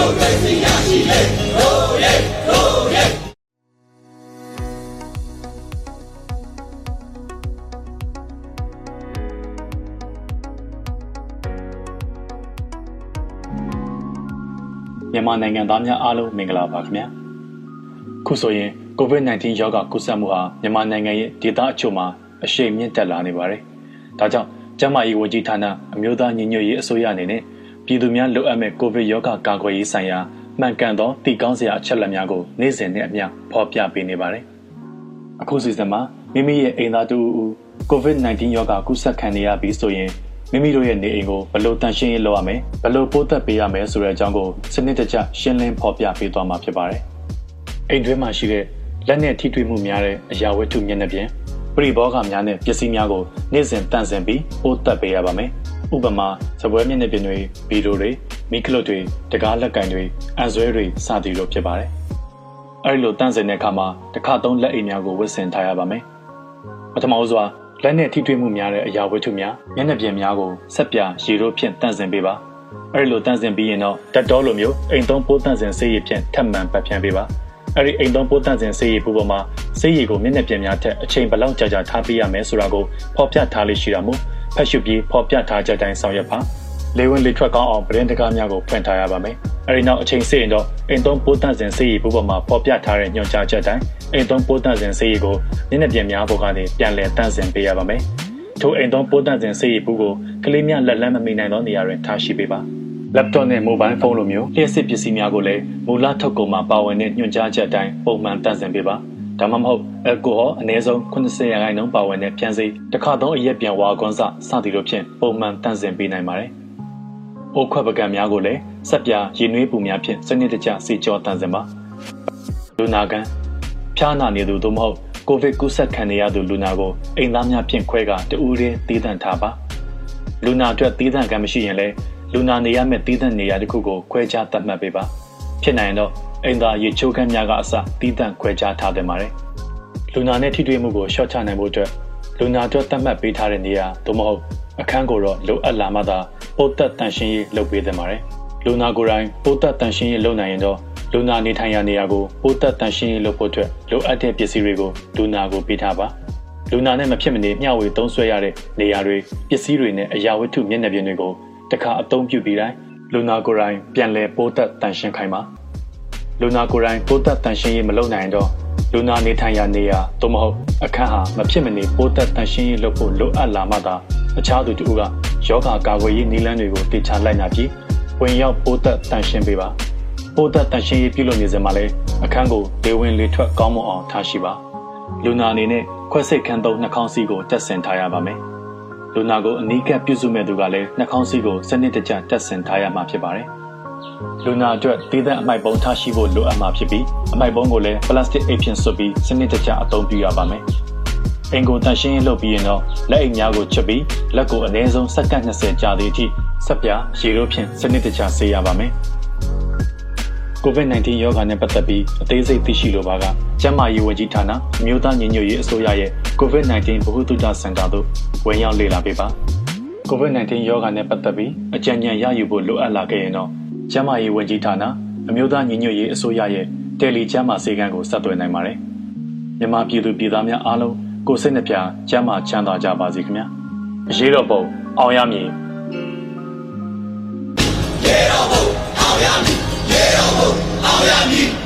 မိုကရေစီရရှိလေတို့ရဲတို့ရဲမြန်မာနိုင်ငံသားများအားလုံးမင်္ဂလာပါခင်ဗျာခုဆိုရင် COVID-19 ရောဂါကူးစက်မှုဟာမြန်မာနိုင်ငံရဲ့ဒေသအချို့မှာအရှိန်မြင့်တက်လာနေပါတယ်ဒါကြောင့်ကျန်းမာရေးဝန်ကြီးဌာနအမျိုးသားညီညွတ်ရေးအစိုးရအနေနဲ့ ပြည်သူများလိုအပ်မဲ့ကိုဗစ်ရောဂါကာကွယ်ရေးဆိုင်ရာမှန်ကန်သောတည်ကောင်းစရာအချက်အလက်များကိုနေ့စဉ်နဲ့အမျှဖော်ပြပေးနေပါတယ်အခုစီစဉ်မှာမိမိရဲ့အိမ်သားတူအူ COVID-19 ရောဂါကူးစက်ခံနေရပြီဆိုရင်မိမိတို့ရဲ့နေအိမ်ကိုဘယ်လိုတန်ရှင်းရေးလုပ်ရမလဲဘယ်လိုပိုးသက်ပေးရမလဲဆိုတဲ့အကြောင်းကိုစနစ်တကျရှင်းလင်းဖော်ပြပေးသွားမှာဖြစ်ပါတယ်အိမ်တွင်းမှာရှိတဲ့လက်နဲ့ထိတွေ့မှုများတဲ့အရာဝတ္ထုမျက်နှာပြင်ပရိဘောဂများနဲ့ပစ္စည်းများကိုနေ့စဉ်တန့်စင်ပြီးပိုးသက်ပေးရပါမယ် ဥပမာစပွဲမျက်နှာပြင်တွေဗီဒီယိုတွေမိခလုတ်တွေတကားလက်ကင်တွေအံဆွဲတွေစသည်တို့ဖြစ်ပါတယ်အဲဒီလိုတန့်စင်တဲ့အခါမှာတစ်ခါသုံးလက်အိမ်များကိုဝတ်ဆင်ထားရပါမယ်ပထမဦးစွာလက်နဲ့ထိတွေ့မှုများတဲ့အရာဝတ္ထုများမျက်နှာပြင်များကိုဆက်ပြရေတို့ဖြင့်တန့်စင်ပေးပါအဲဒီလိုတန့်စင်ပြီးရင်တော့တက်တော်လိုမျိုးအိမ်သုံးပိုးတန့်စင်ဆေးရည်ဖြင့်ထပ်မံပတ်ဖြန်းပေးပါအဲ့ဒီအိမ်သုံးပိုးတန့်စင်ဆေးရည်ပူပေါ်မှာဆေးရည်ကိုမျက်နှာပြင်များထက်အချိန်ဘယ်လောက်ကြာကြာထားပေးရမယ်ဆိုတာကိုဖော်ပြထားလေးရှိတာမို့ ဖတ်ရှုပြီးဖော်ပြထားချက်တိုင်းဆောင်ရွက်ပါလေဝင်လေထွက်ကောင်းအောင်ပရင်တကားများကိုဖွင့်ထားရပါမယ်အဲဒီနောက်အချိန်စေ့ရင်တော့အိမ်သုံးပိုးတန့်စင်ဆေးရည်ပူပေါ်မှာဖော်ပြထားတဲ့ညွှန်ကြားချက်တိုင်းအိမ်သုံးပိုးတန့်စင်ဆေးရည်ကိုမျက်နှာပြင်များပေါ်ကနေပြန်လည်တန့်စင်ပေးရပါမယ်ထိုအိမ်သုံးပိုးတန့်စင်ဆေးရည်ပူကိုကလေးများလက်လန်းမမိနိုင်သောနေရာတွင်ထားရှိပေးပါ laptop နဲ့ mobile phone လိုမျိုးလျှက်စစ်ပစ္စည်းများကိုလည်းမူလထုတ်ကုန်မှာပါဝင်တဲ့ညွှန်ကြားချက်အတိုင်းပုံမှန်တန့်စင်ပေးပါ ဒါမှမဟုတ်အယ်ကိုဟောအနည်းဆုံး80ရာခိုင်နှုန်းပါဝင်တဲ့ဖြန်းစိတစ်ခါသုံးအရက်ပြန်ဝါကွန်းစစသည်တို့ဖြင့်ပုံမှန်တန့်စင်ပေးနိုင်ပါတယ်။အိုးခွက်ပကံများကိုလည်းစက်ပြရေနွေးပူများဖြင့်စနစ်တကျစေကြောတန့်စင်ပါ။လူနာကန်ဖျားနာနေသူသို့မဟုတ်ကိုဗစ်ကူးစက်ခံနေရသူလူနာကိုအိမ်သားများဖြင့်ခွဲကတူးရင်းတည်တံ့ထားပါ။လူနာအတွက်တည်တံ့ကံမရှိရင်လည်းလူနာနေရမယ့်တည်တံ့နေရာတစ်ခုကိုခွဲခြားသတ်မှတ်ပေးပါဖြစ်နိုင်တော့ အိမ်သာရေချိုးခန်းများကအစတည်တံ့ခွဲခြားထားသင့်ပါတယ်လူနာနဲ့ထိတွေ့မှုကိုရှော့ချနိုင်ဖို့အတွက်လူနာအတွက်သတ်မှတ်ပေးထားတဲ့နေရာသို့မဟုတ်အခန်းကိုတော့လိုအပ်လာမှသာပိုးသက်တန်ရှင်းရေးလုပ်ပေးသင့်ပါတယ်လူနာကိုယ်တိုင်ပိုးသက်တန်ရှင်းရေးလုပ်နိုင်ရင်တော့လူနာနေထိုင်ရာနေရာကိုပိုးသက်တန်ရှင်းရေးလုပ်ဖို့အတွက်လိုအပ်တဲ့ပစ္စည်းတွေကိုလူနာကိုပေးထားပါလူနာနဲ့မဖြစ်မနေမျှဝေသုံးစွဲရတဲ့နေရာတွေပစ္စည်းတွေနဲ့အရာဝတ္ထုမျက်နှာပြင်တွေကိုတခါအသုံးပြုပြီးတိုင်းလူနာကိုယ်တိုင်ပြန်လည်ပိုးသက်တန်ရှင်းခိုင်းပါ လူနာကိုယ်တိုင်ပိုးသက်တန်ရှင်းရေးမလုပ်နိုင်တော့လူနာနေထိုင်ရာနေရာသို့မဟုတ်အခန်းဟာမဖြစ်မနေပိုးသက်တန်ရှင်းရေးလုပ်ဖို့လိုအပ်လာမှသာအခြားသူတို့ကယောဂကာကွယ်ရေးနည်းလမ်းတွေကိုတေချာလိုက်နာပြီးဝင်ရောက်ပိုးသက်တန်ရှင်းပေးပါပိုးသက်တန်ရှင်းရေးပြုလုပ်နေစဉ်မှာလည်းအခန်းကိုလေဝင်လေထွက်ကောင်းမွန်အောင်ထားရှိပါလူနာအနေနဲ့ခွက်စိတ်ခန်းသုံးနှာခေါင်းစီးကိုတက်ဆင်ထားရပါမယ်လူနာကိုအနီးကပ်ပြုစုမဲ့သူကလည်းနှာခေါင်းစီးကိုစနစ်တကျတက်ဆင်ထားရမှာဖြစ်ပါတယ်။ လူနာအတွက်တည်တဲ့အမိုက်ပုံထားရှိဖို့လိုအပ်မှာဖြစ်ပြီးအမိုက်ပုံကိုလည်းပလတ်စတစ်အိတ်ဖြင့်ဆွတ်ပြီးစနစ်တကျအသုံးပြုရပါမယ်။အင်ကိုတန်ရှင်းရေးလုပ်ပြီးရင်တော့လက်အိတ်များကိုချက်ပြီးလက်ကိုအနည်းဆုံးစက္ကန့်20ကြာသည့်အထိဆက်ပြရေတို့ဖြင့်စနစ်တကျဆေးရပါမယ်။ COVID-19 ရောဂါနဲ့ပတ်သက်ပြီးအသေးစိတ်သိရှိလိုပါကကျန်းမာရေးဝန်ကြီးဌာနအမျိုးသားညီညွတ်ရေးအစိုးရရဲ့ COVID-19 ဗဟုသုတစင်တာသို့ဝင်ရောက်လေ့လာပေးပါ COVID-19 ရောဂါနဲ့ပတ်သက်ပြီးအကြံဉာဏ်ရယူဖို့လိုအပ်လာခဲ့ရင်တော့ ကျန်းမာရေးဝန်ကြီးဌာနအမျိုးသားညီညွတ်ရေးအစိုးရရဲ့တယ်လီကျန်းမာစေကန်းကိုဆက်သွယ်နိုင်ပါတယ်။မြန်မာပြည်သူပြည်သားများအားလုံးကိုစိတ်နှပြကျန်းမာချမ်းသာကြပါစေခင်ဗျာ။အရေးတော်ပုံအောင်ရမည်ရေတော်ပုံအောင်ရမည်ရေတော်ပုံအောင်ရမည်